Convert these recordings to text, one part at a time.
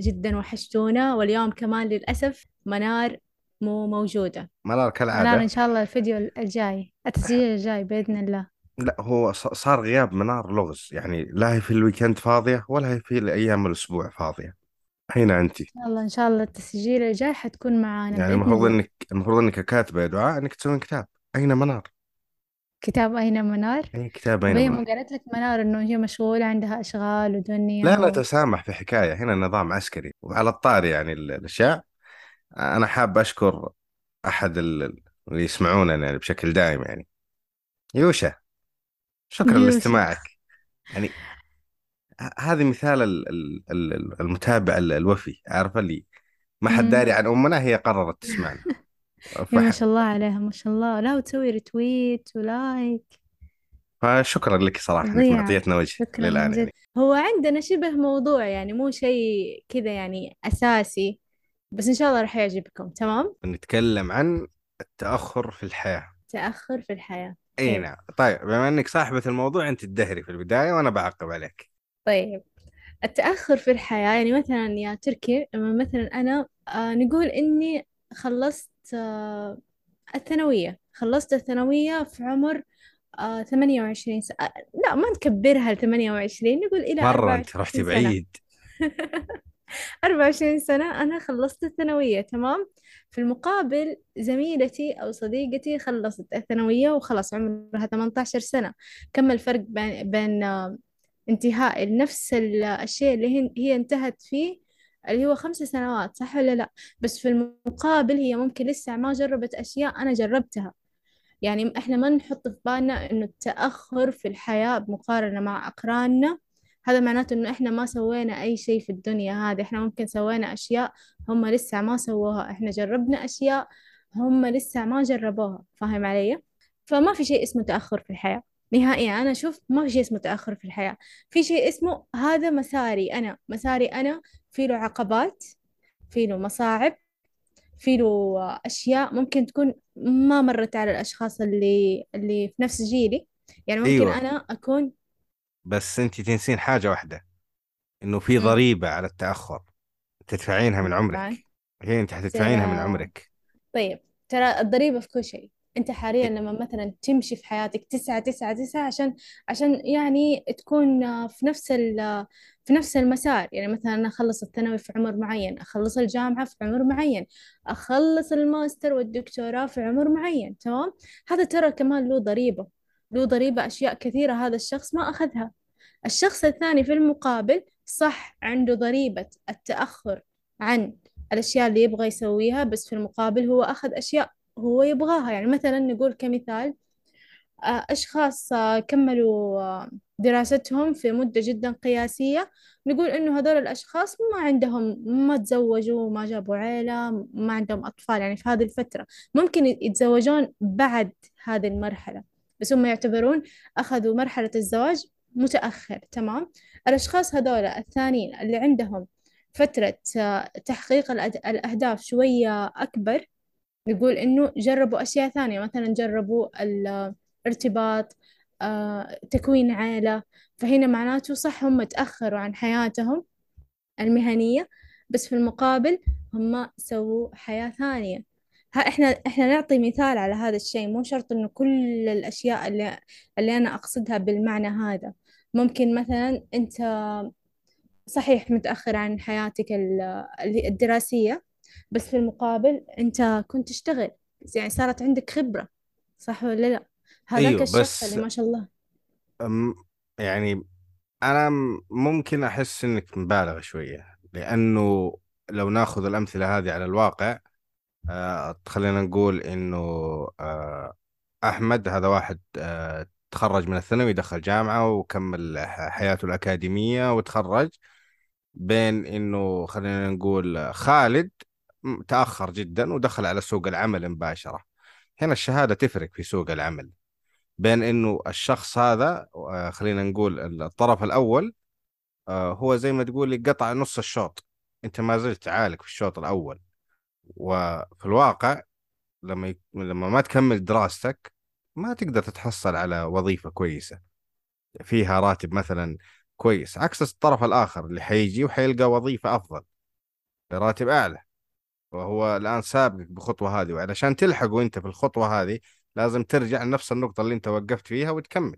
جدا وحشتونا واليوم كمان للأسف منار مو موجودة. منار منار كالعادة إن شاء الله الفيديو الجاي التسجيل الجاي بإذن الله. لا هو صار غياب منار لغز يعني لا هي في ال weekend فاضية ولا هي في أيام الأسبوع فاضية. أين أنت؟ إن شاء الله إن شاء الله التسجيل الجاي حتكون معانا يعني المفروض إنك المفروض إنك كاتبة يا دعاء إنك تسوين كتاب. أين منار؟ كتاب أين منار؟ أي كتاب أين وهي منار؟ مو قالت لك منار إنه هي مشغولة عندها أشغال ودنيا لا لا و... تسامح في حكاية. هنا نظام عسكري وعلى الطاري يعني ال- الأشياء. أنا حاب أشكر أحد ال- اللي يسمعوننا يعني بشكل دائم يعني. يوشا شكرا يوشا. لاستماعك. يعني ه- هذه مثال ال- ال- ال- المتابع ال- الوفي عارفة اللي ما حد. داري عن أمنا هي قررت تسمعنا. يا ما فح... شاء الله عليها ما شاء الله. لا وتسوي ريتويت ولايك فشكرا لك صراحة إنك فظيعة. معطيتنا وجه شكرا من للآن جد. يعني. هو عندنا شبه موضوع يعني مو شيء كذا يعني أساسي بس إن شاء الله راح يعجبكم. تمام؟ نتكلم عن التأخر في الحياة. تأخر في الحياة. أي طيب. نعم. طيب بما أنك صاحبة الموضوع أنت تدهري في البداية وأنا بعقب عليك. طيب. التأخر في الحياة يعني مثلا يا تركي مثلا أنا آه نقول إني خلصت آه الثانوية. خلصت الثانوية في عمر آه 28 سنة آه لا ما نكبرها ل 28 نقول إلى مرة أنت رحتي 24 سنة. بعيد. 24 سنة أنا خلصت الثانوية تمام؟ في المقابل زميلتي أو صديقتي خلصت الثانوية وخلص عمرها 18 سنة. كم الفرق بين, بين انتهاء نفس ال- الشيء اللي هي انتهت فيه اللي هو خمس سنوات صح ولا لا؟ بس في المقابل هي ممكن لسه ما جربت أشياء أنا جربتها. يعني إحنا ما نحط في بالنا إنه التأخر في الحياة بمقارنة مع أقراننا. هذا معناته إنه إحنا ما سوينا أي شيء في الدنيا هذه. إحنا ممكن سوينا أشياء هم لسه ما سووها. إحنا جربنا أشياء هم لسه ما جربوها. فاهم علي؟ فما في شيء اسمه تأخر في الحياة. نهائيا أنا أشوف ما في شيء اسمه تأخر في الحياة. في شيء اسمه هذا مساري أنا مساري أنا في له عقبات في له مصاعب في له أشياء ممكن تكون ما مرت على الأشخاص اللي اللي في نفس جيلي. يعني ممكن أيوة. أنا أكون بس أنت تنسين حاجة واحدة إنه في. ضريبة على التأخر تدفعينها من عمرك. هي أنت حتدفعينها من عمرك. طيب ترى الضريبة في كل شيء. أنت حاليا لما مثلا تمشي في حياتك تسعة تسعة تسعة عشان عشان يعني تكون في نفس ال في نفس المسار. يعني مثلا أنا أخلص الثانوي في عمر معين أخلص الجامعة في عمر معين أخلص الماستر والدكتوراه في عمر معين تمام؟ هذا ترى كمان له ضريبة له ضريبة أشياء كثيرة هذا الشخص ما أخذها. الشخص الثاني في المقابل صح عنده ضريبة التأخر عن الأشياء اللي يبغى يسويها بس في المقابل هو أخذ أشياء هو يبغاها. يعني مثلا نقول كمثال آه، أشخاص آه، كملوا آه، دراستهم في مدة جدا قياسية. نقول إنه هذول الأشخاص ما عندهم ما تزوجوا ما جابوا عيلة ما عندهم أطفال. يعني في هذه الفترة ممكن يتزوجون بعد هذه المرحلة. بس هم يعتبرون أخذوا مرحلة الزواج متأخر تمام؟ الأشخاص هذول الثانيين اللي عندهم فترة تحقيق الأهداف شوية أكبر نقول إنه جربوا أشياء ثانية مثلا جربوا الارتباط آه، تكوين عائلة فهنا معناته صح هم تأخروا عن حياتهم المهنية بس في المقابل هم سووا حياة ثانية. ها إحنا إحنا نعطي مثال على هذا الشيء. مو شرط إنه كل الأشياء اللي اللي أنا أقصدها بالمعنى هذا. ممكن مثلا أنت صحيح متأخر عن حياتك ال- اللي- الدراسية بس في المقابل أنت كنت تشتغل. يعني صارت عندك خبرة صح ولا لا؟ هذاك أيوة الشخص بس اللي ما شاء الله. أم يعني أنا م- ممكن أحس إنك مبالغ شوية لأنه لو ناخذ الأمثلة هذه على الواقع آه خلينا نقول إنه آه أحمد هذا واحد آه تخرج من الثانوي دخل جامعة وكمل حياته الأكاديمية وتخرج بين إنه خلينا نقول خالد تأخر جدا ودخل على سوق العمل مباشرة. هنا الشهادة تفرق في سوق العمل بين إنه الشخص هذا آه خلينا نقول الطرف الأول آه هو زي ما تقولي قطع نص الشوط. أنت ما زلت عالق في الشوط الأول. وفي الواقع لما يك... لما ما تكمل دراستك ما تقدر تتحصل على وظيفة كويسة. فيها راتب مثلا كويس. عكس الطرف الآخر اللي حيجي وحيلقى وظيفة أفضل. براتب أعلى. وهو الآن سابقك بخطوة هذه وعلشان تلحقوا أنت في الخطوة هذه لازم ترجع لنفس النقطة اللي أنت وقفت فيها وتكمل.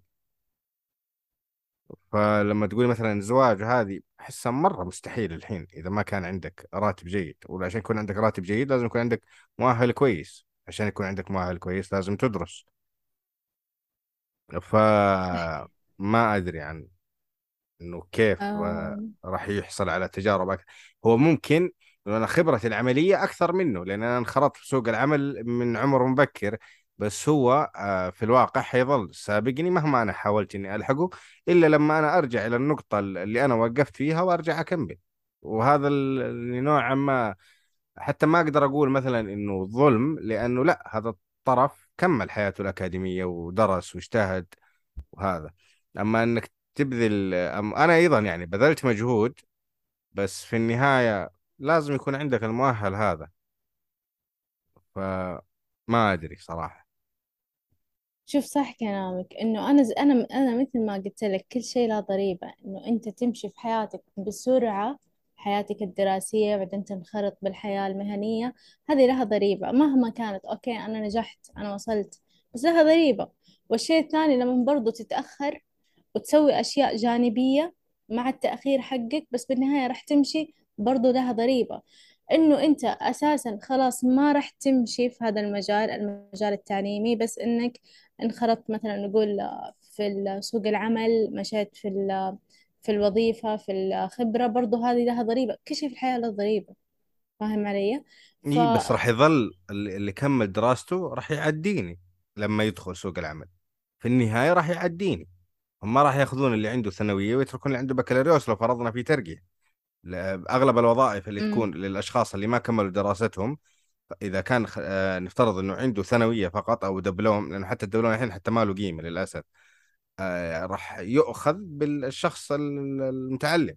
فلما تقولي مثلا زواج هذه أحسها مرة مستحيل الحين إذا ما كان عندك راتب جيد وعشان يكون عندك راتب جيد لازم يكون عندك مؤهل كويس. عشان يكون عندك مؤهل كويس لازم تدرس. فما أدري عن إنه كيف آه، راح يحصل على تجارب هو ممكن أنا خبرتي العملية أكثر منه لأن أنا انخرطت في سوق العمل من عمر مبكر. بس هو آه، في الواقع حيظل سابقني مهما أنا حاولت إني ألحقه إلا لما أنا أرجع إلى النقطة اللي أنا وقفت فيها وأرجع أكمل. وهذا نوعا ما حتى ما أقدر أقول مثلا إنه ظلم لأنه لأ هذا الطرف كمل حياته الأكاديمية ودرس واجتهد وهذا. أما أنك تبذل أم أنا أيضا يعني بذلت مجهود بس في النهاية لازم يكون عندك المؤهل هذا. فما أدري صراحة. شوف صح كلامك. إنه أنا ز... أنا أنا مثل ما قلت لك كل شيء له ضريبة. إنه أنت تمشي في حياتك بسرعة حياتك الدراسية بعدين تنخرط بالحياة المهنية هذه لها ضريبة. مهما كانت أوكي أنا نجحت أنا وصلت بس لها ضريبة. والشيء الثاني لما برضو تتأخر وتسوي أشياء جانبية مع التأخير حقك بس بالنهاية راح تمشي برضو لها ضريبة. إنه أنت أساسا خلاص ما راح تمشي في هذا المجال المجال التعليمي بس إنك انخرطت مثلا نقول في سوق العمل مشيت في في الوظيفة في الخبرة برضو هذه لها ضريبة. كل شيء في الحياة له ضريبة. فاهم علي؟ ف إي بس راح يظل اللي اللي كمل دراسته راح يعديني لما يدخل سوق العمل. في النهاية راح يعديني. هم ما راح ياخذون اللي عنده ثانوية ويتركون اللي عنده بكالوريوس لو فرضنا في ترقية. أغلب الوظائف اللي مم. تكون للأشخاص اللي ما كملوا دراستهم إذا كان آه، نفترض إنه عنده ثانوية فقط أو دبلوم لأنه حتى الدبلوم الحين حتى ما له قيمة للأسف آه، راح يؤخذ بالشخص ال- المتعلم.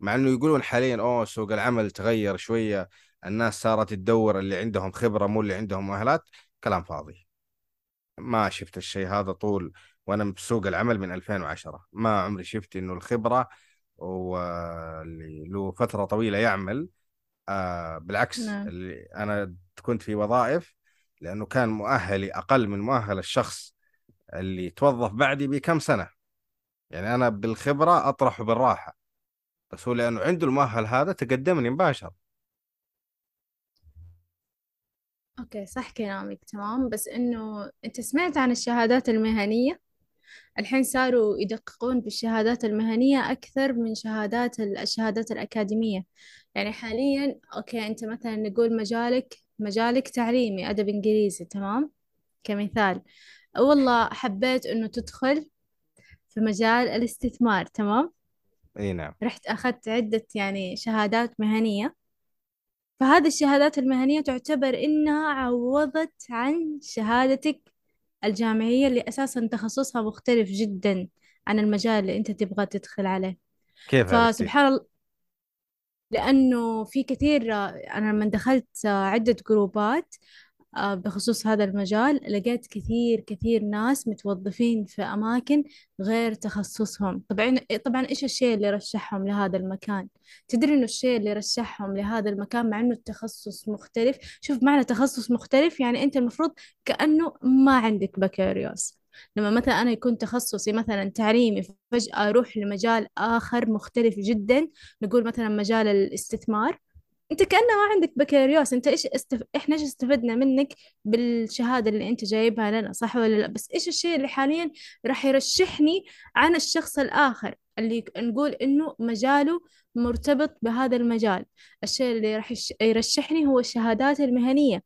مع إنه يقولون حاليا أوه سوق العمل تغير شوية الناس صارت تدور اللي عندهم خبرة مو اللي عندهم مؤهلات كلام فاضي. ما شفت الشيء هذا طول وأنا بسوق العمل من 2010 ما عمري شفت إنه الخبرة واللي له فترة طويلة يعمل. آه بالعكس نعم. اللي أنا كنت في وظائف لأنه كان مؤهلي أقل من مؤهل الشخص اللي توظف بعدي بكم سنة. يعني أنا بالخبرة اطرحه بالراحة بس هو لأنه عنده المؤهل هذا تقدمني مباشر. okay صح كلامك تمام. بس إنه أنت سمعت عن الشهادات المهنية؟ الحين صاروا يدققون بالشهادات المهنية أكثر من شهادات ال- الشهادات الأكاديمية. يعني حاليا okay أنت مثلا نقول مجالك مجالك تعليمي أدب إنجليزي تمام؟ كمثال. والله حبيت إنه تدخل في مجال الاستثمار تمام؟ إي نعم. رحت أخذت عدة يعني شهادات مهنية. فهذه الشهادات المهنية تعتبر إنها عوضت عن شهادتك الجامعية اللي أساسا تخصصها مختلف جدا عن المجال اللي أنت تبغى تدخل عليه كيف عرفتي؟ فسبحان الله لأنه في كثير أنا لما دخلت عدة جروبات بخصوص هذا المجال لقيت كثير كثير ناس متوظفين في أماكن غير تخصصهم. طبعا طبعا إيش الشيء اللي رشحهم لهذا المكان؟ تدري إنه الشيء اللي رشحهم لهذا المكان مع إنه التخصص مختلف؟ شوف معنى تخصص مختلف يعني أنت المفروض كأنه ما عندك بكالوريوس. لما مثلا أنا يكون تخصصي مثلا تعليمي فجأة أروح لمجال آخر مختلف جدا نقول مثلا مجال الاستثمار. انت كأنه ما عندك بكالوريوس. انت إيش استف... إحنا إيش استفدنا منك بالشهادة اللي انت جايبها لنا صح ولا لا؟ بس إيش الشيء اللي حاليا راح يرشحني عن الشخص الآخر؟ اللي نقول إنه مجاله مرتبط بهذا المجال. الشيء اللي راح. يرشحني هو الشهادات المهنية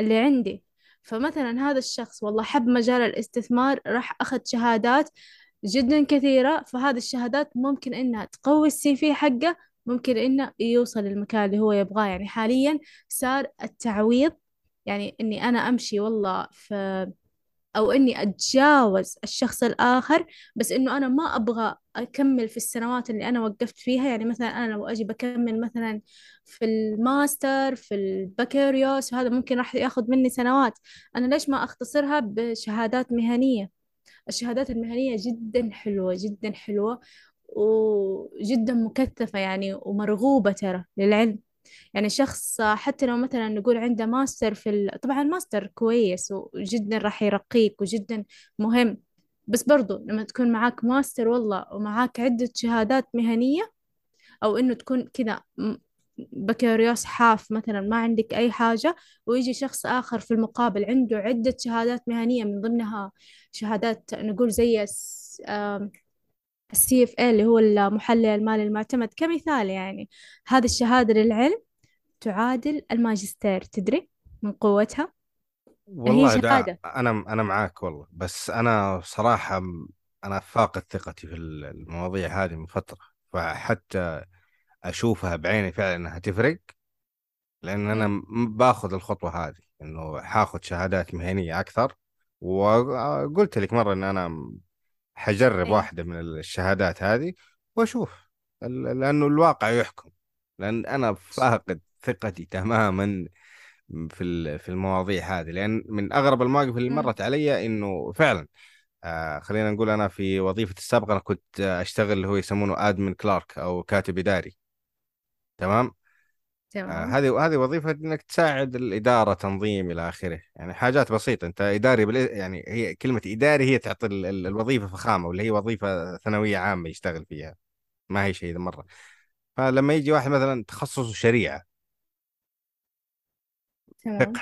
اللي عندي. فمثلا هذا الشخص والله حب مجال الاستثمار راح أخذ شهادات جدا كثيرة. فهذه الشهادات ممكن إنها تقوي السي في حقه ممكن إنه يوصل للمكان اللي هو يبغاه. يعني حاليا صار التعويض يعني إني أنا أمشي والله في أو إني أتجاوز الشخص الآخر بس إنه أنا ما أبغى أكمل في السنوات اللي أنا وقفت فيها. يعني مثلا أنا لو أجي بكمل مثلا في الماستر في البكالوريوس وهذا ممكن راح ياخذ مني سنوات. أنا ليش ما أختصرها بشهادات مهنية؟ الشهادات المهنية جدا حلوة جدا حلوة. وجدا مكثفة يعني ومرغوبة ترى للعلم. يعني شخص حتى لو مثلا نقول عنده ماستر في ال... طبعا ماستر كويس وجدا راح يرقيك وجدا مهم بس برضو لما تكون معاك ماستر والله ومعاك عدة شهادات مهنية أو إنه تكون كذا بكالوريوس حاف مثلا ما عندك أي حاجة ويجي شخص آخر في المقابل عنده عدة شهادات مهنية من ضمنها شهادات نقول زي السي إف اي اللي هو المحلل المالي المعتمد كمثال يعني. هذه الشهادة للعلم تعادل الماجستير تدري؟ من قوتها. هي والله ده شهادة. أنا أنا معاك والله بس أنا صراحة أنا فاقد ثقتي في ال- المواضيع هذه من فترة فحتى أشوفها بعيني فعلا إنها تفرق لأن أنا مم. م- باخذ الخطوة هذه إنه حاخذ شهادات مهنية أكثر وقلت لك مرة إن أنا م- حجرب إيه. واحدة من الشهادات هذه وأشوف لأنه الواقع يحكم. لأن أنا فاقد ثقتي تماما في في المواضيع هذه. لأن من أغرب المواقف اللي مم. مرت علي إنه فعلا آه خلينا نقول أنا في وظيفتي السابقة أنا كنت أشتغل اللي هو يسمونه ادمن كلارك أو كاتب إداري. تمام؟ هذه هذه وظيفة إنك تساعد الإدارة تنظيم إلى آخره. يعني حاجات بسيطة. أنت إداري بال... يعني هي كلمة إداري هي تعطي ال- ال- الوظيفة فخامة واللي هي وظيفة ثانوية عامة يشتغل فيها. ما هي شيء مرة. فلما يجي واحد مثلا تخصصه شريعة. تمام. فقه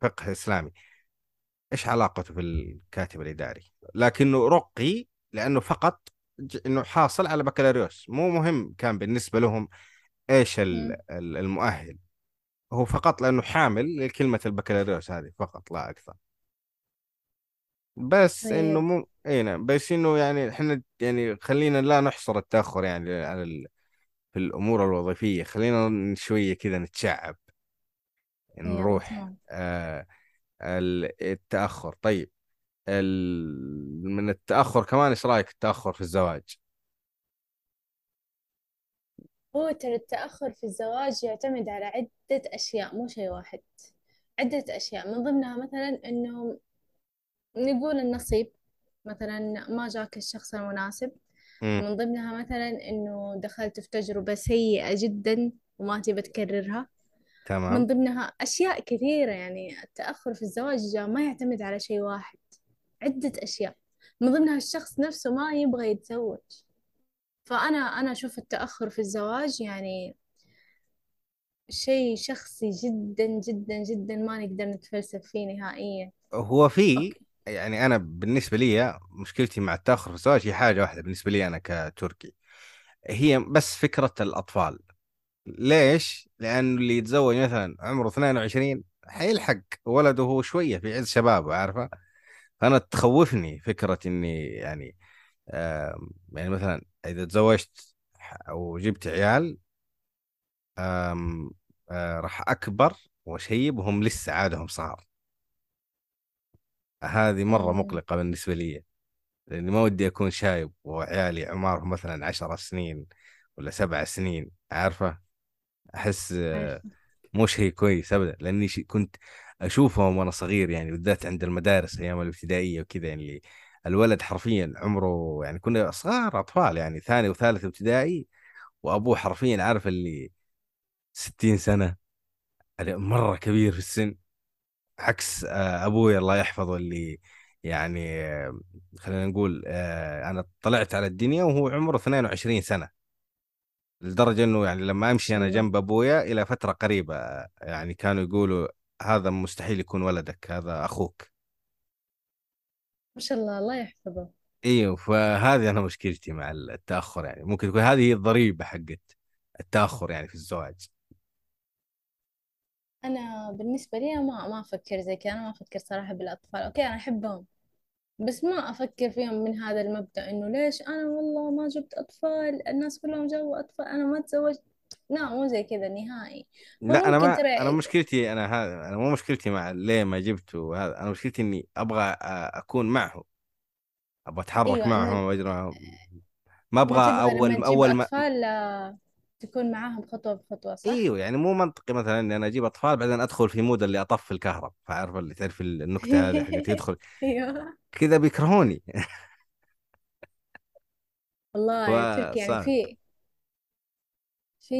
فقه إسلامي. إيش علاقته بالكاتب الإداري؟ لكنه رقي لأنه فقط إنه حاصل على بكالوريوس. مو مهم كان بالنسبة لهم إيش المؤهل؟ هو فقط لأنه حامل لكلمة البكالوريوس هذه فقط لا أكثر. بس إنه طيب. مو إي نعم بس إنه يعني إحنا يعني خلينا لا نحصر التأخر يعني على ال... في الأمور الوظيفية خلينا شوية كذا نتشعب يلا نروح آه ال- التأخر. طيب ال... من التأخر كمان إيش رأيك؟ التأخر في الزواج؟ هو ترى التأخر في الزواج يعتمد على عدة أشياء مو شيء واحد. عدة أشياء من ضمنها مثلا إنه نقول النصيب مثلا ما جاك الشخص المناسب. من ضمنها مثلا إنه دخلت في تجربة سيئة جدا وما تبي تكررها. من تمام ضمنها أشياء كثيرة يعني التأخر في الزواج ما يعتمد على شيء واحد. عدة أشياء. من ضمنها الشخص نفسه ما يبغى يتزوج. فأنا أنا أشوف التأخر في الزواج يعني شيء شخصي جدا جدا جدا ما نقدر نتفلسف فيه نهائيا هو في يعني أنا بالنسبة لي مشكلتي مع التأخر في الزواج هي حاجة واحدة بالنسبة لي أنا كتركي هي بس فكرة الأطفال ليش؟ لأنه اللي يتزوج مثلا عمره 22 حيلحق ولده هو شوية في عز شبابه عارفة؟ فأنا تخوفني فكرة إني يعني يعني مثلا إذا تزوجت أو جبت عيال آم، آه، راح أكبر وشيب وهم لسه عادهم صغار. هذه مرة أمم، مقلقة بالنسبة لي لأني ما ودي أكون شايب وعيالي عمرهم مثلا عشر سنين ولا سبع سنين عارفة؟ أحس آه، مو شيء كويس أبدا لأني شي- كنت أشوفهم وأنا صغير يعني بالذات عند المدارس أيام الابتدائية وكذا يعني الولد حرفيا عمره يعني كنا صغار أطفال يعني ثاني وثالث ابتدائي وأبوه حرفيا عارف اللي ستين سنة يعني مرة كبير في السن عكس آه، أبوي الله يحفظه اللي يعني خلينا نقول آه، أنا طلعت على الدنيا وهو عمره 22 سنة. لدرجة إنه يعني لما ما أمشي أنا جنب أبويا إلى فترة قريبة آه، يعني كانوا يقولوا هذا مستحيل يكون ولدك هذا أخوك. ما شاء الله الله يحفظه. أيوه فهذه أنا مشكلتي مع التأخر يعني. ممكن تكون هذه هي الضريبة حقت التأخر يعني في الزواج. أنا بالنسبة لي ما ما أفكر زي كذا أنا ما أفكر صراحة بالأطفال. أوكي أنا أحبهم بس ما أفكر فيهم من هذا المبدأ إنه ليش أنا والله ما جبت أطفال الناس كلهم جابوا أطفال أنا ما تزوجت. لا مو زي كذا نهائي. لا أنا ما أنا ترى مشكلتي أنا هذا أنا مو مشكلتي مع ليه ما جبته وهذا أنا مشكلتي إني أبغى أكون معه. أبغى أتحرك أيوة معهم واجري معهم ما أبغى ما أول تجيب أول ما أطفال تكون معاهم خطوة بخطوة صح؟ أيوه يعني مو منطقي مثلا إني أنا أجيب أطفال بعدين أدخل في مود اللي أطفي الكهرب فعارف اللي تعرف النكتة هذه حقت يدخل. أيوة. كذا بيكرهوني. والله تركي يعني في في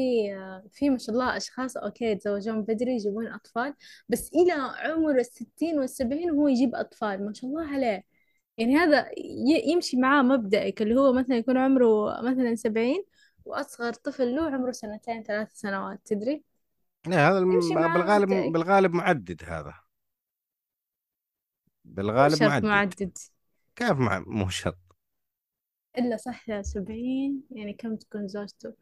في ما شاء الله أشخاص أوكي يتزوجون بدري يجيبون أطفال بس إلى عمر الستين والسبعين وهو يجيب أطفال ما شاء الله عليه. يعني هذا يمشي معاه مبدئك اللي هو مثلا يكون عمره مثلا سبعين وأصغر طفل له عمره سنتين ثلاث سنوات تدري؟ لا هذا الم- معاه بالغالب مبدئك. بالغالب معدد هذا. بالغالب معدد. معدد. كيف مع مو شرط. إلا صح سبعين يعني كم تكون زوجته؟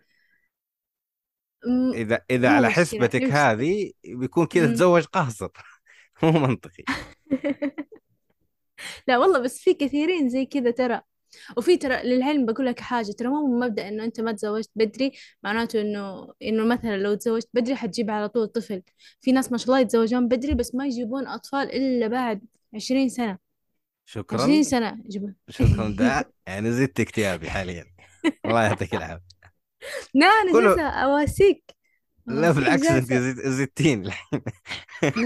إذا إذا على حسبتك هذه بيكون كذا مم. تزوج قاصر مو منطقي. لا والله بس في كثيرين زي كذا ترى. وفي ترى للعلم بقول لك حاجة ترى مو من مبدأ إنه أنت ما تزوجت بدري معناته إنه إنه مثلا لو تزوجت بدري حتجيب على طول طفل. في ناس ما شاء الله يتزوجون بدري بس ما يجيبون أطفال إلا بعد عشرين سنة. شكرا. سنة يجيبون. شكرا. ده يعني زدت اكتئابي حاليا. الله يعطيك العافية. لا أنا كله جالسة أواسيك. لا بالعكس أنت زدتين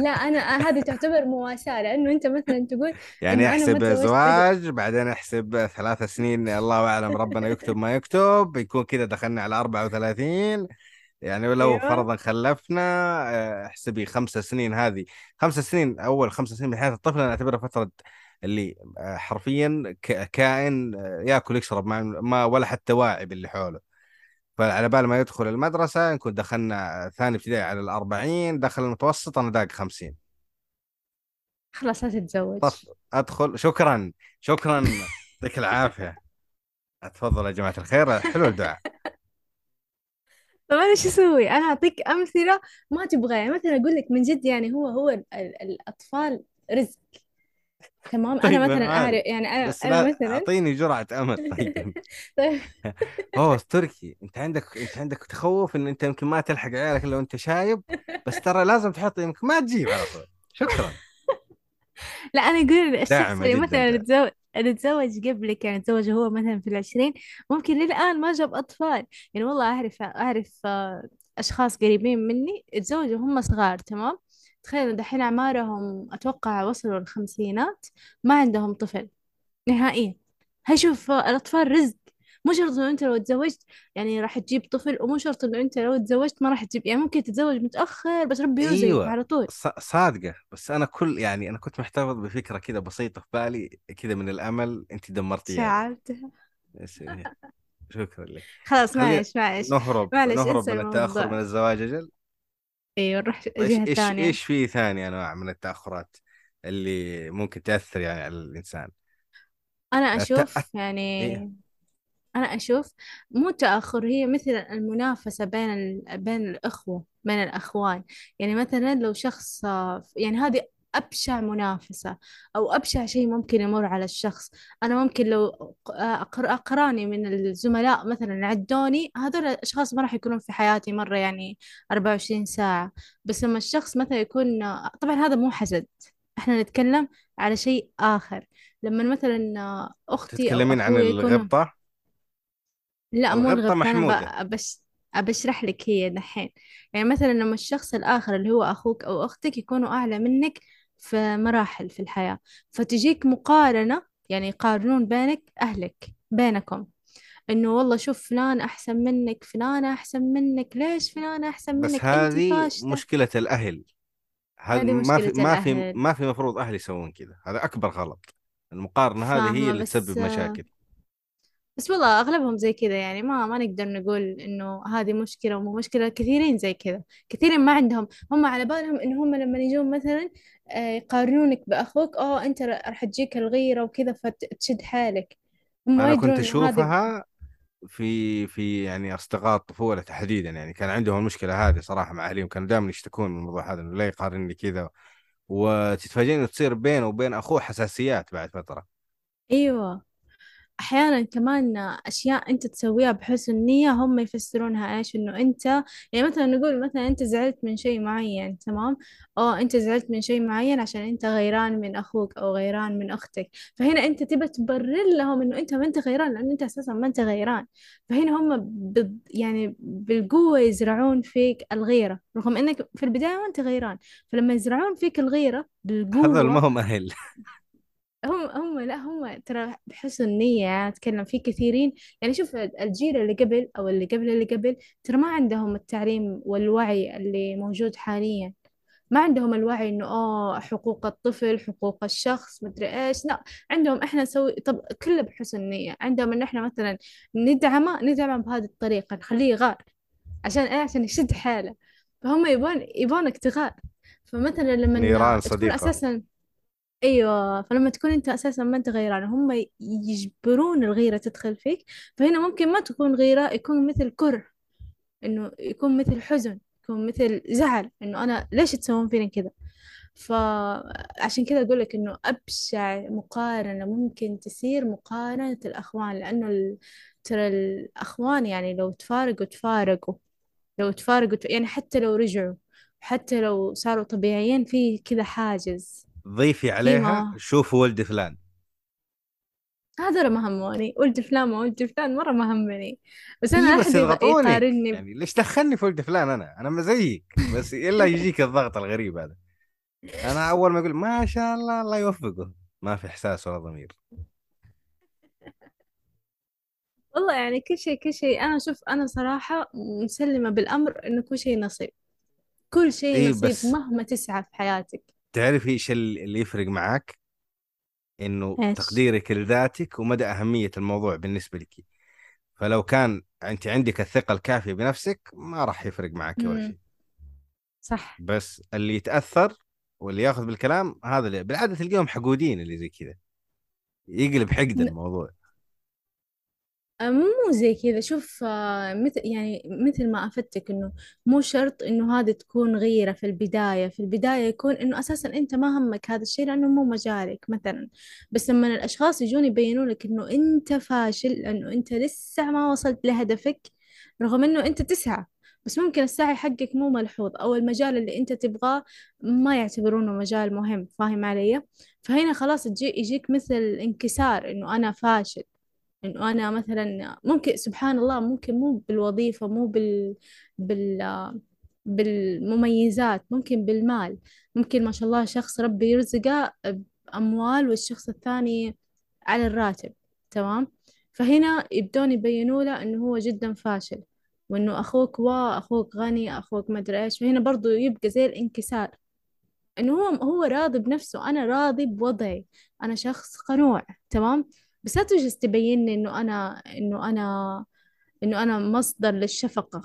لا أنا هذه تعتبر مواساة لأنه أنت مثلا تقول يعني أحسب زواج بعدين أحسب ثلاث سنين الله أعلم ربنا يكتب ما يكتب يكون كذا دخلنا على 34 يعني لو أيوه. فرضا خلفنا آه، احسبي خمس سنين هذه. خمس سنين أول خمس سنين من حياة الطفل أنا أعتبرها فترة اللي آه، حرفيا كائن آه، ياكل يشرب ما ولا حتى واعي باللي حوله. فعلى بال ما يدخل المدرسة نكون دخلنا ثاني ابتدائي على الأربعين دخل المتوسط أنا داق خمسين. خلاص لا تتزوج. طف أدخل شكرا شكرا يعطيك العافية. تفضل يا جماعة الخير حلو الدعاء. طب أنا شو أسوي؟ أنا أعطيك أمثلة ما تبغى يعني مثلا أقول لك من جد يعني هو هو ال ال الأطفال رزق. تمام. طيب أنا أنا مثلا أعرف يعني أنا بس أنا لا مثلا أعطيني جرعة أمل. طيب. طيب. أوه تركي. أنت عندك أنت عندك تخوف إن أنت يمكن ما تلحق عيالك لو أنت شايب بس ترى لازم تحط يمكن ما تجيب على طول. شكرا. لا أنا أقول الشخص اللي مثلا تزوج اللي تزوج قبلك يعني تزوج هو مثلا في العشرين ممكن للآن ما جاب أطفال. يعني والله أعرف أعرف آه، أشخاص قريبين مني تزوجوا هم صغار تمام؟ تخيلوا دحين أعمارهم أتوقع وصلوا الخمسينات ما عندهم طفل نهائيا. هاي شوف الأطفال رزق. مو شرط إنه أنت لو تزوجت يعني راح تجيب طفل ومو شرط إنه أنت لو تزوجت ما راح تجيب يعني ممكن تتزوج متأخر بس ربي يرزقك أيوه. على طول. صادقة. بس أنا كل يعني أنا كنت محتفظ بفكرة كذا بسيطة في بالي كذا من الأمل أنت دمرتيها شعرتها بس- شكرا لك. خلاص معلش معلش. نهرب معلش نهرب من التأخر من الزواج أجل. أيوه نروح إيش الجهة إيش الثانية إيش في ثاني أنواع من التأخرات اللي ممكن تأثر يعني على الإنسان أنا. أشوف الت... يعني إيه. أنا أشوف مو تأخر هي مثل المنافسة بين ال... بين الأخوة بين الأخوان يعني مثلا لو شخص يعني هذه أبشع منافسة أو أبشع شيء ممكن يمر على الشخص. أنا ممكن لو أقر... أقراني من الزملاء مثلا عدوني هذول الأشخاص ما راح يكونون في حياتي مرة يعني 24 ساعة. بس لما الشخص مثلا يكون طبعا هذا مو حسد. إحنا نتكلم على شيء آخر. لما مثلا أختي أو تتكلمين عن أخوي يكونوا الغبطة؟ لا مو الغبطة محمودة. ب- بش أبشرح لك هي دحين. يعني مثلا لما الشخص الآخر اللي هو أخوك أو أختك يكونوا أعلى منك في مراحل في الحياة. فتجيك مقارنة يعني يقارنون بينك أهلك بينكم. إنه والله شوف فلان أحسن منك فلانة أحسن منك ليش فلانة أحسن بس منك؟ أنتي هذه مشكلة الأهل. هذه ما في ما في ما في مفروض أهل يسوون كذا. هذا أكبر غلط. المقارنة هذه هي اللي بس تسبب مشاكل. بس والله أغلبهم زي كذا يعني ما ما نقدر نقول إنه هذه مشكلة ومو مشكلة. كثيرين زي كذا كثيرين ما عندهم. هم على بالهم إنه هم لما يجون مثلا آه، يقارنونك بأخوك أوه أنت راح تجيك الغيرة وكذا فتشد حالك. هم ما أنا كنت هذه أشوفها في في يعني أصدقاء الطفولة تحديدا يعني. كان عندهم المشكلة هذه صراحة مع أهلهم كانوا دائما يشتكون من الموضوع هذا إنه لا يقارنني كذا. وتتفاجئين إنه تصير بينه وبين أخوه حساسيات بعد فترة. أيوة. أحيانا كمان أشياء أنت تسويها بحسن نية هم يفسرونها إيش؟ إنه أنت يعني مثلا نقول مثلا أنت زعلت من شيء معين تمام؟ أو أنت زعلت من شيء معين عشان أنت غيران من أخوك أو غيران من أختك. فهنا أنت تبى تبرر لهم إنه أنت ما أنت غيران لأنه أنت أساسا ما أنت غيران. فهنا هم. يعني بالقوة يزرعون فيك الغيرة رغم إنك في البداية ما أنت غيران. فلما يزرعون فيك الغيرة هذول ما بالقوة هم أهل. هم هم لا هم ترى بحسن نية أتكلم في كثيرين. يعني شوف الجيل اللي قبل أو اللي قبل اللي قبل ترى ما عندهم التعليم والوعي اللي موجود حاليا. ما عندهم الوعي إنه آه حقوق الطفل حقوق الشخص مدري إيش. لا عندهم إحنا نسوي طب كله بحسن نية. عندهم إن إحنا مثلا ندعمه ندعمه بهذه الطريقة نخليه يغار عشان إيه؟ عشان يشد حاله. فهم يبون يبونك تغار. فمثلا نيران لما تكون صديقة. أساسا أيوه فلما تكون أنت أساسا ما أنت غيران هم يجبرون الغيرة تدخل فيك فهنا ممكن ما تكون غيرة يكون مثل كره إنه يكون مثل حزن يكون مثل زعل إنه أنا ليش تسوون فيني كذا؟ فعشان كذا أقول لك إنه أبشع مقارنة ممكن تصير مقارنة الأخوان لأنه ال... ترى الأخوان يعني لو تفارقوا تفارقوا. لو تفارقوا يعني حتى لو رجعوا حتى لو صاروا طبيعيين في كذا حاجز. ضيفي في عليها شوفوا ولد فلان. هذول ما هموني. ولد فلان ما ولد فلان مرة ما همني. بس إي أنا بس يقارني يعني ليش دخلني في ولد فلان أنا؟ أنا ما زيك. بس إلا يجيك الضغط الغريب هذا. أنا أول ما أقول ما شاء الله الله يوفقه. ما في إحساس ولا ضمير. والله يعني كل شيء كل شيء. أنا شوف أنا صراحة مسلمة بالأمر إنه كل شيء نصيب. كل شيء إي نصيب مهما تسعى في حياتك. تعرفي إيش اللي يفرق معاك؟ إنه إيش؟ تقديرك لذاتك ومدى أهمية الموضوع بالنسبة لك. فلو كان أنت عندك الثقة الكافية بنفسك ما راح يفرق معك ولا. شيء. صح. بس اللي يتأثر واللي ياخذ بالكلام هذا اللي بالعادة تلقيهم حقودين اللي زي كذا. يقلب حقد الموضوع. مو زي كذا. شوف آه، مثل يعني مثل ما أفدتك إنه مو شرط إنه هذه تكون غيرة في البداية. في البداية يكون إنه أساسا أنت ما همك هذا الشيء لأنه مو مجالك مثلا. بس لما الأشخاص يجون يبينوا لك إنه أنت فاشل لأنه أنت لسه ما وصلت لهدفك رغم إنه أنت تسعى بس ممكن السعي حقك مو ملحوظ أو المجال اللي أنت تبغاه ما يعتبرونه مجال مهم. فاهم علي؟ فهنا خلاص تجي يجيك مثل انكسار إنه أنا فاشل. إنه أنا مثلا ممكن سبحان الله ممكن مو بالوظيفة مو بال بال بالمميزات ممكن بالمال. ممكن ما شاء الله شخص ربي يرزقه بأموال والشخص الثاني على الراتب تمام؟ فهنا يبدون يبينوا له إنه هو جدا فاشل وإنه أخوك وا أخوك غني أخوك ما أدري إيش. فهنا برضو يبقى زي الانكسار إنه هو هو راضي بنفسه. أنا راضي بوضعي. أنا شخص قنوع تمام؟ بس لا تجلس تبين لي إنه أنا إنه أنا إنه أنا مصدر للشفقة.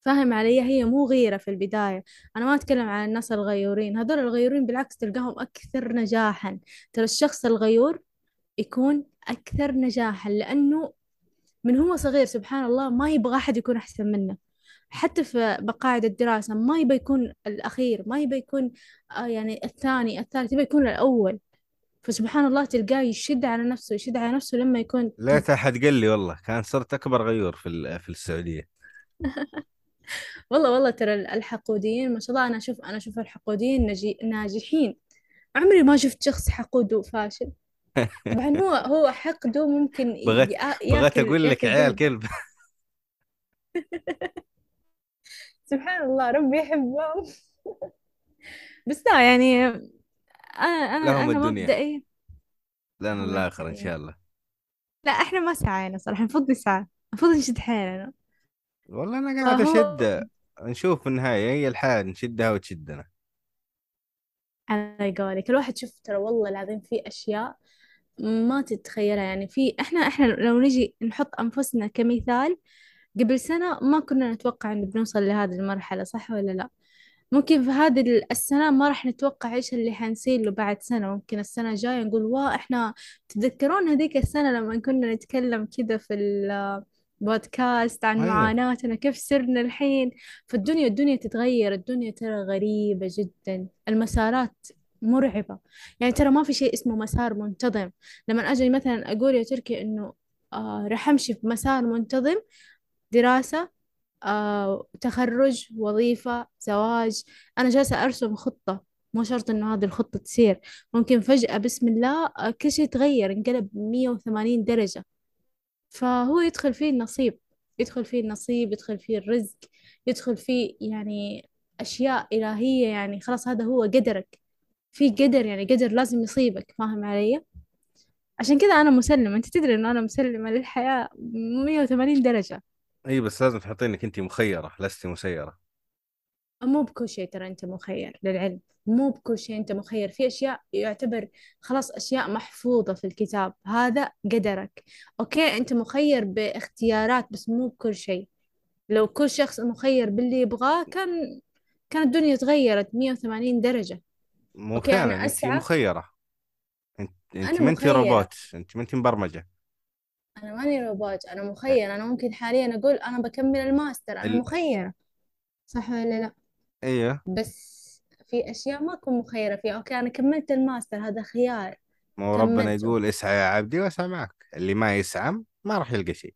فاهم علي؟ هي مو غيرة في البداية. أنا ما أتكلم عن الناس الغيورين. هذول الغيورين بالعكس تلقاهم أكثر نجاحا. ترى الشخص الغيور يكون أكثر نجاحا لأنه من هو صغير سبحان الله ما يبغى أحد يكون أحسن منه. حتى في مقاعد الدراسة ما يبى يكون الأخير ما يبى يكون آه يعني الثاني الثالث يبى يكون الأول. فسبحان الله تلقاه يشد على نفسه يشد على نفسه لما يكون ليت احد قال لي والله كان صرت أكبر غيور في في السعودية. والله والله ترى الحقوديين ما شاء الله أنا أشوف أنا أشوف الحقوديين نجي ناجحين. عمري ما شفت شخص حقود وفاشل. طبعا هو هو حقده ممكن بغيت بغيت أقول لك عيال كلب. سبحان الله ربي يحبهم بس لا يعني أنا أنا لهم أنا الدنيا. مبدئي لنا الآخر إن شاء الله. لا إحنا ما سعينا صراحة المفروض نسعى المفروض نشد حيلنا. والله أنا قاعد فهو أشد. نشوف في النهاية هي الحياة نشدها وتشدنا. على قولك الواحد شوف ترى والله العظيم في أشياء ما تتخيلها. يعني في إحنا إحنا لو نجي نحط أنفسنا كمثال قبل سنة ما كنا نتوقع إن بنوصل لهذه المرحلة صح ولا لا؟ ممكن في هذه ال- السنة ما راح نتوقع إيش اللي حنصير له بعد سنة. ممكن السنة الجاية نقول واه إحنا تتذكرون هذيك السنة لما كنا نتكلم كذا في البودكاست عن أيوه. معاناتنا كيف سرنا الحين؟ فالدنيا الدنيا تتغير الدنيا ترى غريبة جدا. المسارات مرعبة. يعني ترى ما في شيء اسمه مسار منتظم. لما أجي مثلا أقول يا تركي إنه آه راح أمشي في مسار منتظم دراسة آه، تخرج وظيفة زواج. أنا جالسة أرسم خطة مو شرط إنه هذه الخطة تصير. ممكن فجأة بسم الله آه، كل شيء يتغير انقلب 180 درجة. فهو يدخل فيه النصيب يدخل فيه النصيب يدخل فيه الرزق يدخل فيه يعني أشياء إلهية. يعني خلاص هذا هو قدرك. في قدر يعني قدر لازم يصيبك فاهم علي؟ عشان كذا أنا مسلمة. أنت تدري إنه أنا مسلمة للحياة 180 درجة. اي بس لازم تحطين إنك انت مخيرة لست مسيرة. مو بكل شيء ترى أنت مخير للعلم. مو بكل شيء أنت مخير. في أشياء يعتبر خلاص أشياء محفوظة في الكتاب. هذا قدرك. okay أنت مخير باختيارات بس مو بكل شيء. لو كل شخص مخير باللي يبغاه كان كانت الدنيا تغيرت 180 درجة. مو okay فعلا أنا انت أسعى مخيرة. أنت أنت ما انت روبوت. أنت ما انت مبرمجة. أنا ماني روبوت أنا مخيرة. أنا ممكن حاليا أقول أنا بكمل الماستر أنا ال... مخيرة. صح ولا لا؟ أيوه. بس في أشياء ما أكون مخيرة فيها. okay أنا كملت الماستر هذا خيار. ما هو ربنا كملته. يقول اسعى يا عبدي واسعى معك اللي ما يسعى ما راح يلقى شيء.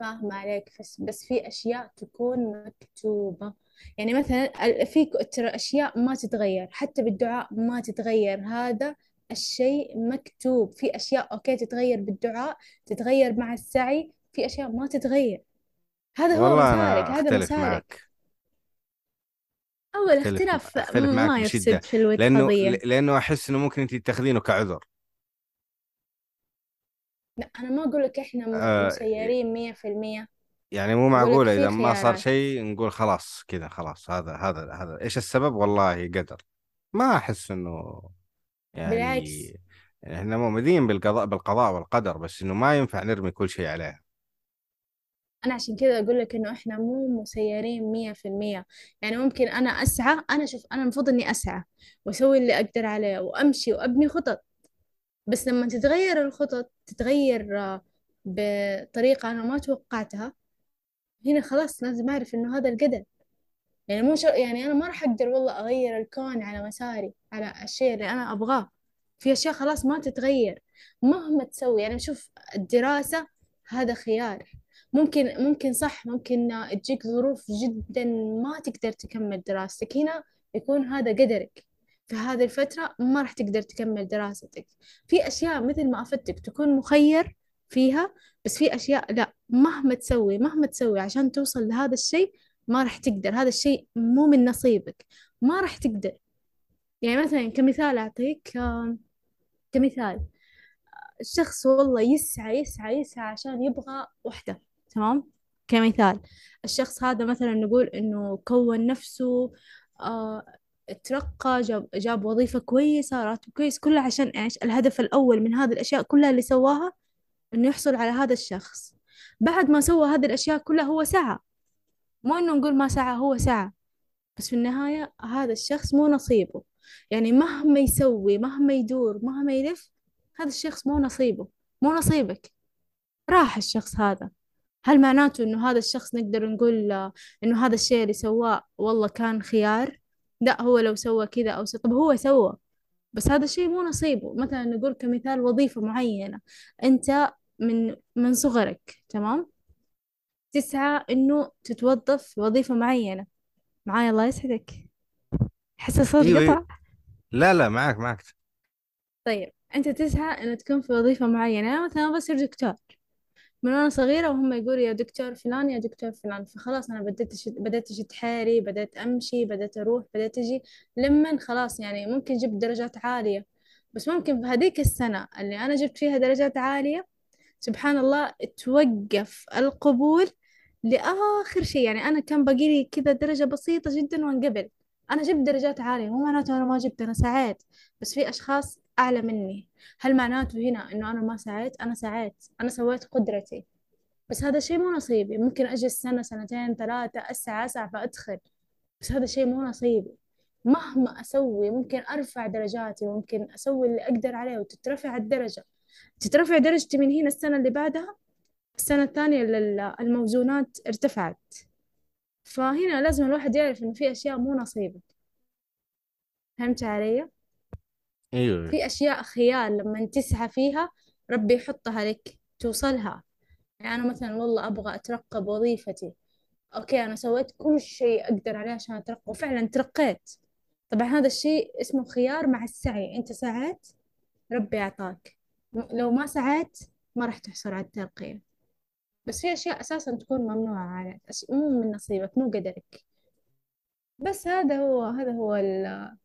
فاهمة عليك. بس بس في أشياء تكون مكتوبة. يعني مثلا في ترى أشياء ما تتغير. حتى بالدعاء ما تتغير. هذا الشيء مكتوب. في أشياء okay تتغير بالدعاء تتغير مع السعي. في أشياء ما تتغير. هذا هو والله مسارك أنا هذا أختلف مسارك. معك. أول أختلف اختلاف أختلف معك ما بشدة. يفسد في الود لأنه قضية. لأنه أحس إنه ممكن أنت تاخذينه كعذر. لا أنا ما أقول لك إحنا م- آه مسيرين مية في المية. يعني مو أقول لك معقولة في إذا ما صار خيارات. شيء نقول خلاص كذا خلاص هذا هذا هذا. إيش السبب؟ والله قدر. ما أحس إنه يعني بالعكس. إحنا مؤمنين بالقضاء بالقضاء والقدر بس إنه ما ينفع نرمي كل شيء عليه. أنا عشان كذا أقول لك إنه إحنا مو مسيرين مية في المية. يعني ممكن أنا أسعى أنا شوف أنا المفروض إني أسعى وأسوي اللي أقدر عليه وأمشي وأبني خطط. بس لما تتغير الخطط تتغير آه، بطريقة أنا ما توقعتها هنا خلاص لازم أعرف إنه هذا القدر. يعني مو شر... يعني أنا ما راح أقدر والله أغير الكون على مساري على الشيء اللي أنا أبغاه. في أشياء خلاص ما تتغير. مهما تسوي يعني شوف الدراسة هذا خيار. ممكن ممكن صح ممكن تجيك ظروف جدا ما تقدر تكمل دراستك. هنا يكون هذا قدرك. في هذه الفترة ما راح تقدر تكمل دراستك. في أشياء مثل ما أفدتك تكون مخير فيها بس في أشياء لا. مهما تسوي مهما تسوي عشان توصل لهذا الشيء ما راح تقدر هذا الشيء مو من نصيبك ما راح تقدر. يعني مثلا كمثال أعطيك كمثال الشخص والله يسعى يسعى يسعى عشان يبغى وحدة تمام؟ كمثال الشخص هذا مثلا نقول إنه كون نفسه آه ترقى جاب, جاب وظيفة كويسة راتب كويس كله عشان إيش؟ الهدف الأول من هذه الأشياء كلها اللي سواها إنه يحصل على هذا الشخص. بعد ما سوى هذه الأشياء كلها هو سعى. مو إنه نقول ما سعى هو سعى بس في النهاية هذا الشخص مو نصيبه. يعني مهما يسوي مهما يدور مهما يلف هذا الشخص مو نصيبه. مو نصيبك. راح الشخص هذا. هل معناته إنه هذا الشخص نقدر نقول إنه هذا الشيء اللي سواه والله كان خيار؟ لا هو لو سوى كذا أو سوى طب هو سوى. بس هذا الشيء مو نصيبه. مثلا نقول كمثال وظيفة معينة. أنت من من صغرك تمام؟ تسعى إنه تتوظف في وظيفة معينة. معايا الله يسعدك. حس الصوت أيوه أيوه. قطع؟ لا لا معك معك طيب أنت تسعى إنه تكون في وظيفة معينة. مثلا بصير دكتور. من وأنا صغيرة وهم يقولوا يا دكتور فلان يا دكتور فلان. فخلاص أنا بديت أشد بديت أشد حيلي بديت أمشي بديت أروح بديت أجي. لمن خلاص يعني ممكن جبت درجات عالية. بس ممكن في هذيك السنة اللي أنا جبت فيها درجات عالية سبحان الله توقف القبول لآخر شيء. يعني أنا كان باقي لي كذا درجة بسيطة جدا وانقبل أنا جبت درجات عالية. مو معناته أنا ما جبت أنا سعيت. بس في أشخاص أعلى مني. هل معناته هنا إنه أنا ما سعيت؟ أنا سعيت. أنا سويت قدرتي. بس هذا شيء مو نصيبي. ممكن أجلس سنة سنتين ثلاثة أسعى أسعى فأدخل. بس هذا شيء مو نصيبي. مهما أسوي ممكن أرفع درجاتي وممكن أسوي اللي أقدر عليه وتترفع الدرجة. تترفع درجتي من هنا السنة اللي بعدها؟ السنة الثانية ال- الموزونات ارتفعت. فهنا لازم الواحد يعرف إنه في أشياء مو نصيبك فهمت علي؟ أيوه. في أشياء خيال لما تسعى فيها ربي يحطها لك توصلها. يعني أنا مثلا والله أبغى أترقى بوظيفتي okay أنا سويت كل شيء أقدر عليه عشان أترقى وفعلا ترقيت. طبعا هذا الشيء اسمه خيار مع السعي. أنت سعيت؟ ربي أعطاك. لو ما سعيت ما راح تحصل على الترقية. بس في أشياء أساسا تكون ممنوعة عليك مو من نصيبك مو قدرك. بس هذا هو هذا هو ال-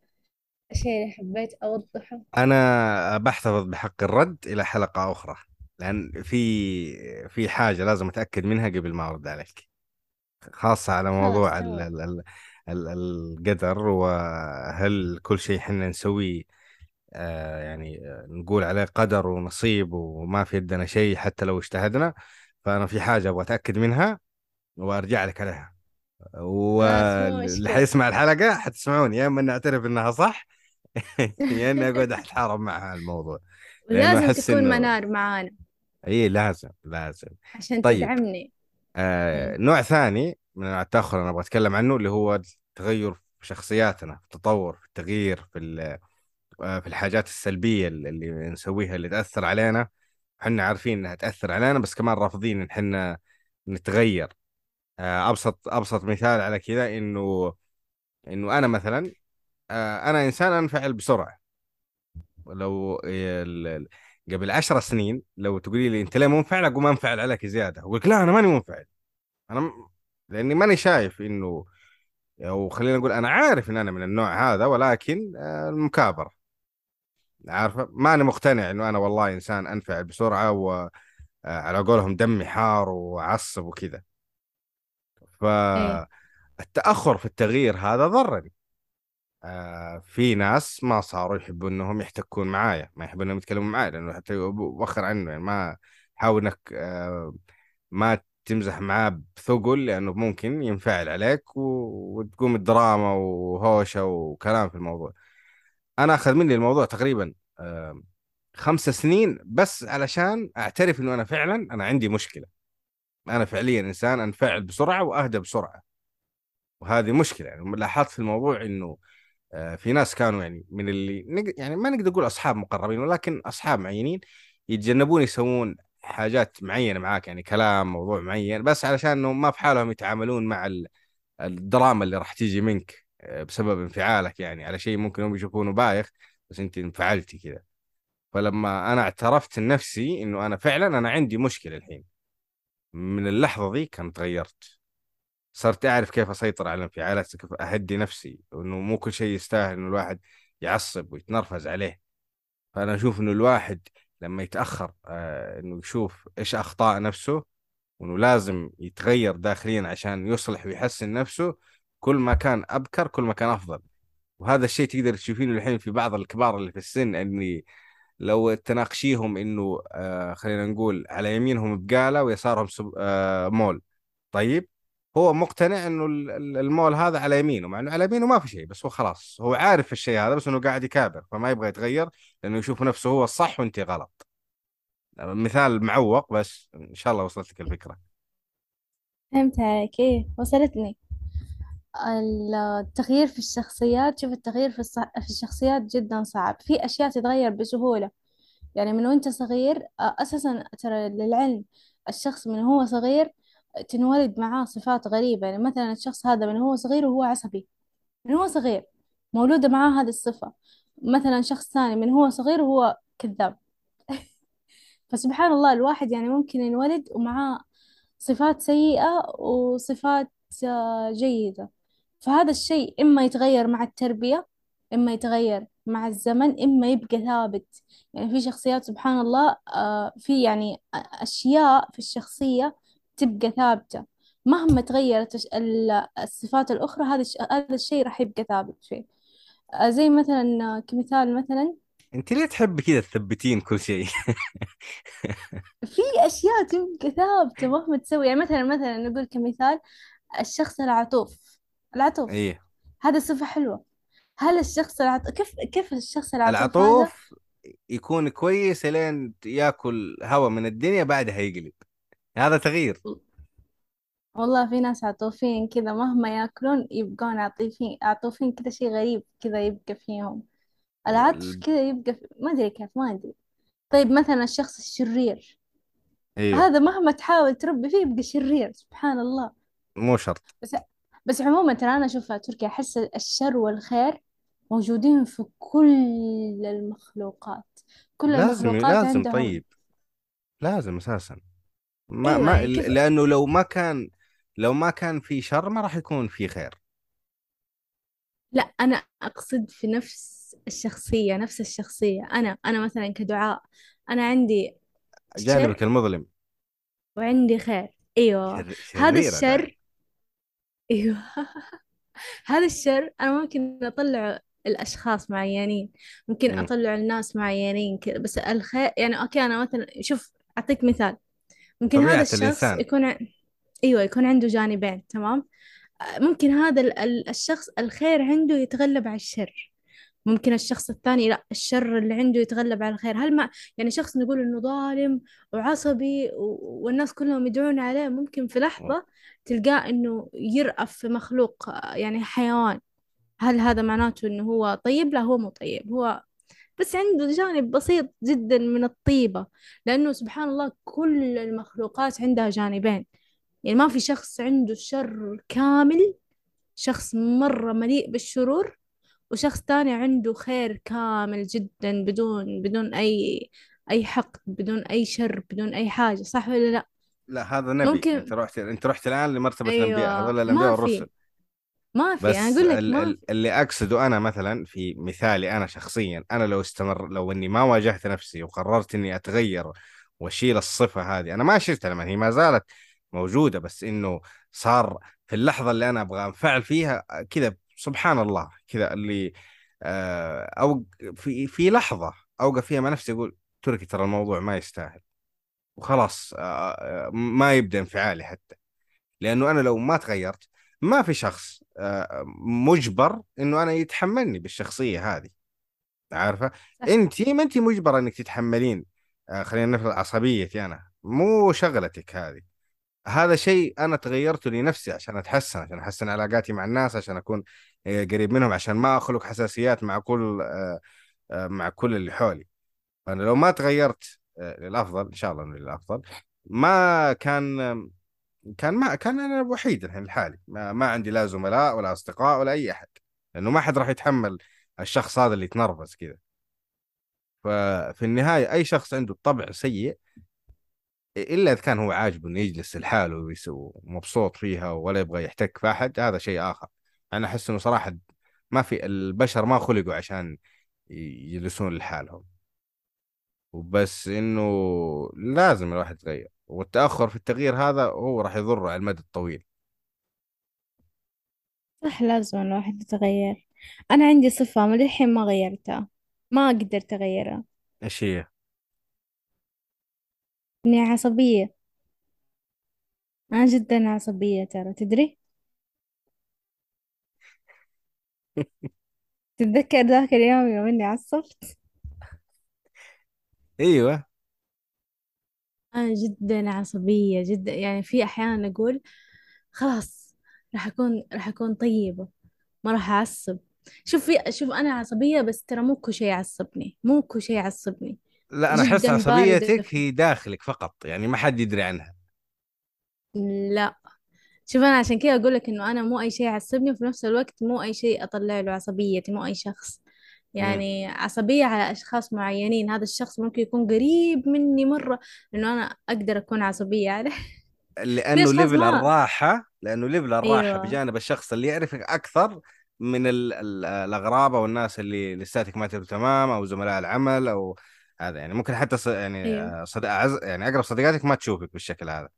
الشيء اللي حبيت أوضحه. أنا بحتفظ بحق الرد إلى حلقة أخرى لأن في في حاجة لازم أتأكد منها قبل ما أرد عليك. خاصة على موضوع ال ال ال ال القدر وهل كل شيء حنا نسويه يعني آه، نقول عليه قدر ونصيب وما في يدنا شيء حتى لو اجتهدنا. فأنا في حاجة أبغى أتأكد منها وأرجع لك عليها. واللي حيسمع الحلقة حتسمعوني يا إما إني أعترف إنها صح يا إني أقعد أتحارب مع الموضوع ولازم تكون إنه منار معانا. إيه لازم لازم. عشان طيب تدعمني. آه مم. نوع ثاني من انواع التاخر أنا أبغى أتكلم عنه اللي هو التغير في شخصياتنا في التطور في التغيير في ال- آه، في الحاجات السلبية اللي نسويها اللي تأثر علينا إحنا عارفين إنها تأثر علينا بس كمان رافضين إن إحنا نتغير. آه أبسط أبسط مثال على كذا إنه إنه أنا مثلا آه أنا إنسان أنفعل بسرعة. لو قبل عشر سنين لو تقولي لي أنت ليه منفعل؟ اقوم أنفعل عليك زيادة. أقول لك لا أنا ماني منفعل. أنا لأني ماني شايف إنه أو خلينا نقول أنا عارف إن أنا من النوع هذا ولكن آه، عارفه ماني مقتنع إنه أنا والله إنسان انفعل بسرعة وعلى قولهم دمي حار وعصب وكذا. إيه. فالتأخر في التغيير هذا ضرني. آه، في ناس ما صاروا يحبوا إنهم يحتكون معايا ما يحبوا إنهم يتكلموا معايا لأنه حتى وخر عنه. يعني ما حاول إنك آه، ما تمزح معاه بثقل لأنه ممكن ينفعل عليك و... وتقوم الدراما وهوشة وكلام في الموضوع. أنا أخذ مني الموضوع تقريبا آه، خمس سنين بس علشان أعترف إنه أنا فعلا أنا عندي مشكلة أنا فعليا إنسان أنفعل بسرعة واهدى بسرعة وهذه مشكلة يعني لاحظت في الموضوع إنه آه، في ناس كانوا يعني من اللي. يعني ما نقدر نقول أصحاب مقربين ولكن أصحاب معينين يتجنبون يسوون حاجات معينة معاك يعني كلام موضوع معين بس علشان إنهم ما في حالهم يتعاملون مع ال- الدراما اللي راح تيجي منك بسبب انفعالك يعني على شيء ممكن هم يشوفونه بايخ بس أنت انفعلتي كذا فلما أنا اعترفت لنفسي إنه أنا فعلا أنا عندي مشكلة الحين. من اللحظة ذي كان تغيرت. صرت أعرف كيف أسيطر على الانفعالات كيف أهدي نفسي وإنه مو كل شيء يستاهل إنه الواحد يعصب ويتنرفز عليه. فأنا أشوف إنه الواحد لما يتأخر آه إنه يشوف إيش أخطاء نفسه وإنه لازم يتغير داخليا عشان يصلح ويحسن نفسه كل ما كان أبكر كل ما كان أفضل. وهذا الشيء تقدر تشوفينه الحين في بعض الكبار اللي في السن إني لو تناقشيهم إنه آه خلينا نقول على يمينهم بقالة ويسارهم. آه مول. طيب هو مقتنع إنه ال- ال- المول هذا على يمينه مع إنه على يمينه ما في شيء بس هو خلاص هو عارف الشيء هذا بس إنه قاعد يكابر فما يبغى يتغير لأنه يشوف نفسه هو الصح وأنت غلط. مثال معوق بس إن شاء الله وصلت لك الفكرة. فهمت عليك إيه وصلتني. التغيير في الشخصيات شوف التغيير في, الص... في الشخصيات جدا صعب. في أشياء تتغير بسهولة. يعني من وأنت صغير أساسا ترى للعلم الشخص من هو صغير تنولد معاه صفات غريبة. يعني مثلا الشخص هذا من هو صغير وهو عصبي. من هو صغير؟ مولودة معاه هذه الصفة. مثلا شخص ثاني من هو صغير وهو كذاب. فسبحان الله الواحد يعني ممكن ينولد ومعاه صفات سيئة وصفات آه، جيدة. فهذا الشيء إما يتغير مع التربية إما يتغير مع الزمن إما يبقى ثابت. يعني في شخصيات سبحان الله آه، في يعني أشياء في الشخصية تبقى ثابتة. مهما تغيرت الصفات الأخرى هذا هذا الشيء راح يبقى ثابت فيه آه، زي مثلا آه، كمثال مثلا. أنت ليه تحب كذا تثبتين كل شيء؟ في أشياء تبقى ثابتة مهما تسوي. يعني مثلا مثلا نقول كمثال الشخص العطوف العطوف. إيه. هذا صفة حلوة. هل الشخص العطوف كيف كيف الشخص العطوف هذا؟ العطوف يكون كويس لين ياكل هواء من الدنيا بعدها يقلب. هذا تغيير. والله في ناس عطوفين كذا مهما ياكلون يبقون عطيفين عطوفين كذا شيء غريب كذا يبقى فيهم. العطف ال- كذا يبقى في... ما أدري كيف ما أدري. طيب مثلا الشخص الشرير. أيوه هذا مهما تحاول تربي فيه يبقى شرير سبحان الله. مو شرط. بس بس عموما ترى أنا أشوف تركيا أحس الشر والخير موجودين في كل المخلوقات. كل لازم المخلوقات لازم عندهم. طيب. لازم أساسا. ما أيوة ما يعني لأنه لو ما كان لو ما كان في شر ما راح يكون في خير. لا أنا أقصد في نفس الشخصية نفس الشخصية. أنا أنا مثلا كدعاء أنا عندي شر جانبك المظلم. وعندي خير. أيوة. شر... هذا شريرة الشر أيوة. هذا الشر أنا ممكن أطلع الأشخاص معينين ممكن مم. أطلع الناس معينين كذا بس الخير يعني أوكي أنا مثلا شوف أعطيك مثال. ممكن هذا الشخص الإنسان يكون ع... أيوة يكون عنده جانبين تمام؟ ممكن هذا ال- ال- الشخص الخير عنده يتغلب على الشر. ممكن الشخص الثاني لا الشر اللي عنده يتغلب على الخير. هل ما يعني شخص نقول إنه ظالم وعصبي و- والناس كلهم يدعون عليه ممكن في لحظة تلقاه إنه يرأف في مخلوق آه، يعني حيوان. هل هذا معناته إنه هو طيب؟ لا هو مو طيب. هو بس عنده جانب بسيط جدا من الطيبة لأنه سبحان الله كل المخلوقات عندها جانبين. يعني ما في شخص عنده شر كامل شخص مرة مليء بالشرور وشخص تاني عنده خير كامل جدا بدون بدون أي أي حقد بدون أي شر بدون أي حاجة صح ولا لا؟ لا هذا نبي. أنت ممكن رحت أنت رحت الآن الانبياء أيوة هذول الأنبياء والرسل. ما في أنا بس أقول لك ال ما في. اللي أقصده أنا مثلا في مثالي أنا شخصيا أنا لو استمر لو إني ما واجهت نفسي وقررت إني أتغير وأشيل الصفة هذه أنا ما شلتها لما هي ما زالت موجودة بس إنه صار في اللحظة اللي أنا أبغى أنفعل فيها كذا سبحان الله كذا اللي آه، أو في في لحظة أوقف فيها مع نفسي أقول تركي ترى الموضوع ما يستاهل. وخلاص آه، آه، ما يبدأ انفعالي حتى. لأنه أنا لو ما تغيرت ما في شخص مجبر إنه أنا يتحملني بالشخصية هذه. عارفة؟ صح. أنت ما أنت مجبرة إنك تتحملين خلينا نفرض عصبيتي أنا مو شغلتك هذه. هذا شيء أنا تغيرته لنفسي عشان أتحسن عشان أحسن علاقاتي مع الناس عشان أكون آه، قريب منهم عشان ما أخلق حساسيات مع كل آه، آه، مع كل اللي حولي. فأنا لو ما تغيرت للأفضل إن شاء الله إنه للأفضل ما كان كان ما كان أنا وحيد الحين لحالي. ما, ما عندي لا زملاء ولا أصدقاء ولا أي أحد لأنه ما حد راح يتحمل الشخص هذا اللي يتنرفز كذا. ففي النهاية أي شخص عنده طبع سيء إلا إذا كان هو عاجبه إنه يجلس لحاله ومبسوط فيها ولا يبغى يحتك في أحد هذا شيء آخر. أنا أحس إنه صراحة ما في البشر ما خلقوا عشان يجلسون لحالهم. وبس إنه لازم الواحد يتغير. والتأخر في التغيير هذا هو راح يضره على المدى الطويل. صح لازم الواحد يتغير. أنا عندي صفة من الحين ما غيرتها. ما قدرت أغيرها إيش هي؟ إني عصبية. أنا جدا عصبية ترى تدري؟ تتذكر ذاك اليوم يوم إني عصبت؟ أيوه. أنا جدا عصبية جدا. يعني في أحيان أقول خلاص راح أكون راح أكون طيبة ما راح أعصب. شوف في شوف أنا عصبية بس ترى مو كل شيء يعصبني مو كل شيء يعصبني. لا أنا أحس عصبيتك هي داخلك فقط يعني ما حد يدري عنها. لا. شوف أنا عشان كذا أقول لك إنه أنا مو أي شيء يعصبني وفي نفس الوقت مو أي شيء أطلع له عصبيتي مو أي شخص. يعني عصبية على أشخاص معينين هذا الشخص ممكن يكون قريب مني مرة إنه أنا أقدر أكون عصبية عليه. أشخاص level ما الراحة لأنه level الراحة أيوة. بجانب الشخص اللي يعرفك أكثر من ال ال الأغراب أو الناس اللي لساتك ما تبدو تمام أو زملاء العمل أو هذا يعني ممكن حتى ص- يعني آه، صد... أعز... يعني أقرب صديقاتك ما تشوفك بالشكل هذا.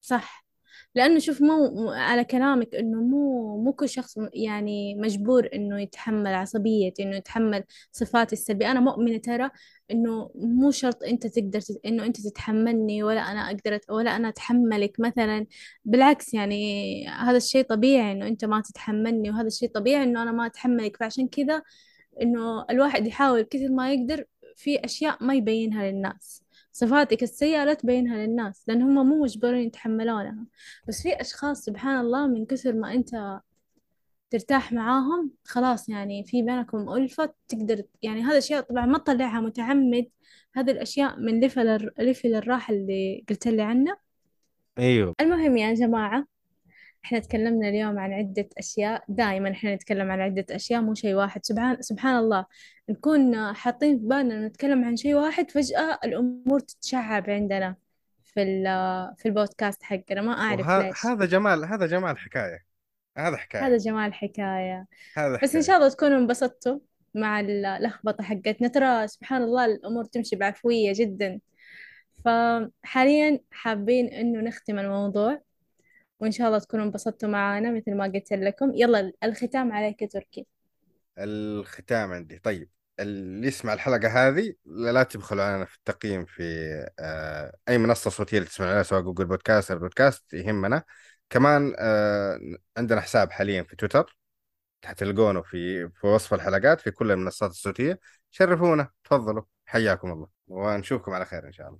صح. لأنه شوف مو على كلامك إنه مو مو كل شخص يعني مجبور إنه يتحمل عصبيتي إنه يتحمل صفاتي السلبية. أنا مؤمنة ترى إنه مو شرط أنت تقدر تت... إنه أنت تتحملني ولا أنا أقدر أت- ولا أنا أتحملك مثلا. بالعكس يعني هذا الشيء طبيعي إنه أنت ما تتحملني وهذا الشيء طبيعي إنه أنا ما أتحملك. فعشان كذا إنه الواحد يحاول كثر ما يقدر في أشياء ما يبينها للناس. صفاتك السيئة لا تبينها للناس لأن هم مو مجبرين يتحملونها. بس في أشخاص سبحان الله من كثر ما أنت ترتاح معاهم خلاص يعني في بينكم ألفة تقدر يعني هذا الأشياء طبعا ما تطلعها متعمد. هذه الأشياء من level الر- level الراحة اللي قلت لي عنه أيوه. المهم يا جماعة إحنا تكلمنا اليوم عن عدة أشياء. دائما إحنا نتكلم عن عدة أشياء مو شيء واحد. سبحان سبحان الله نكون حاطين في بالنا نتكلم عن شيء واحد فجأة الأمور تتشعب عندنا في في البودكاست حقنا. ما أعرف ليش. وهذا جمال هذا جمال الحكاية هذا هذا حكاية جمال الحكاية هذا بس إن حكاية. شاء الله تكونوا انبسطتوا مع ال- اللخبطة حقتنا. ترى سبحان الله الأمور تمشي بعفوية جدا. فحاليا حابين إنه نختم الموضوع. وإن شاء الله تكونوا انبسطتوا معنا مثل ما قلت لكم. يلا الختام عليك تركي. الختام عندي. طيب اللي يسمع الحلقة هذه لا تبخلوا علينا في التقييم في آه، أي منصة صوتية اللي تسمعون عليها سواء جوجل بودكاست أو بودكاست يهمنا. كمان آه، عندنا حساب حاليا في تويتر. حتلقونه في في وصف الحلقات في كل المنصات الصوتية. شرفونا. تفضلوا. حياكم الله. ونشوفكم على خير إن شاء الله.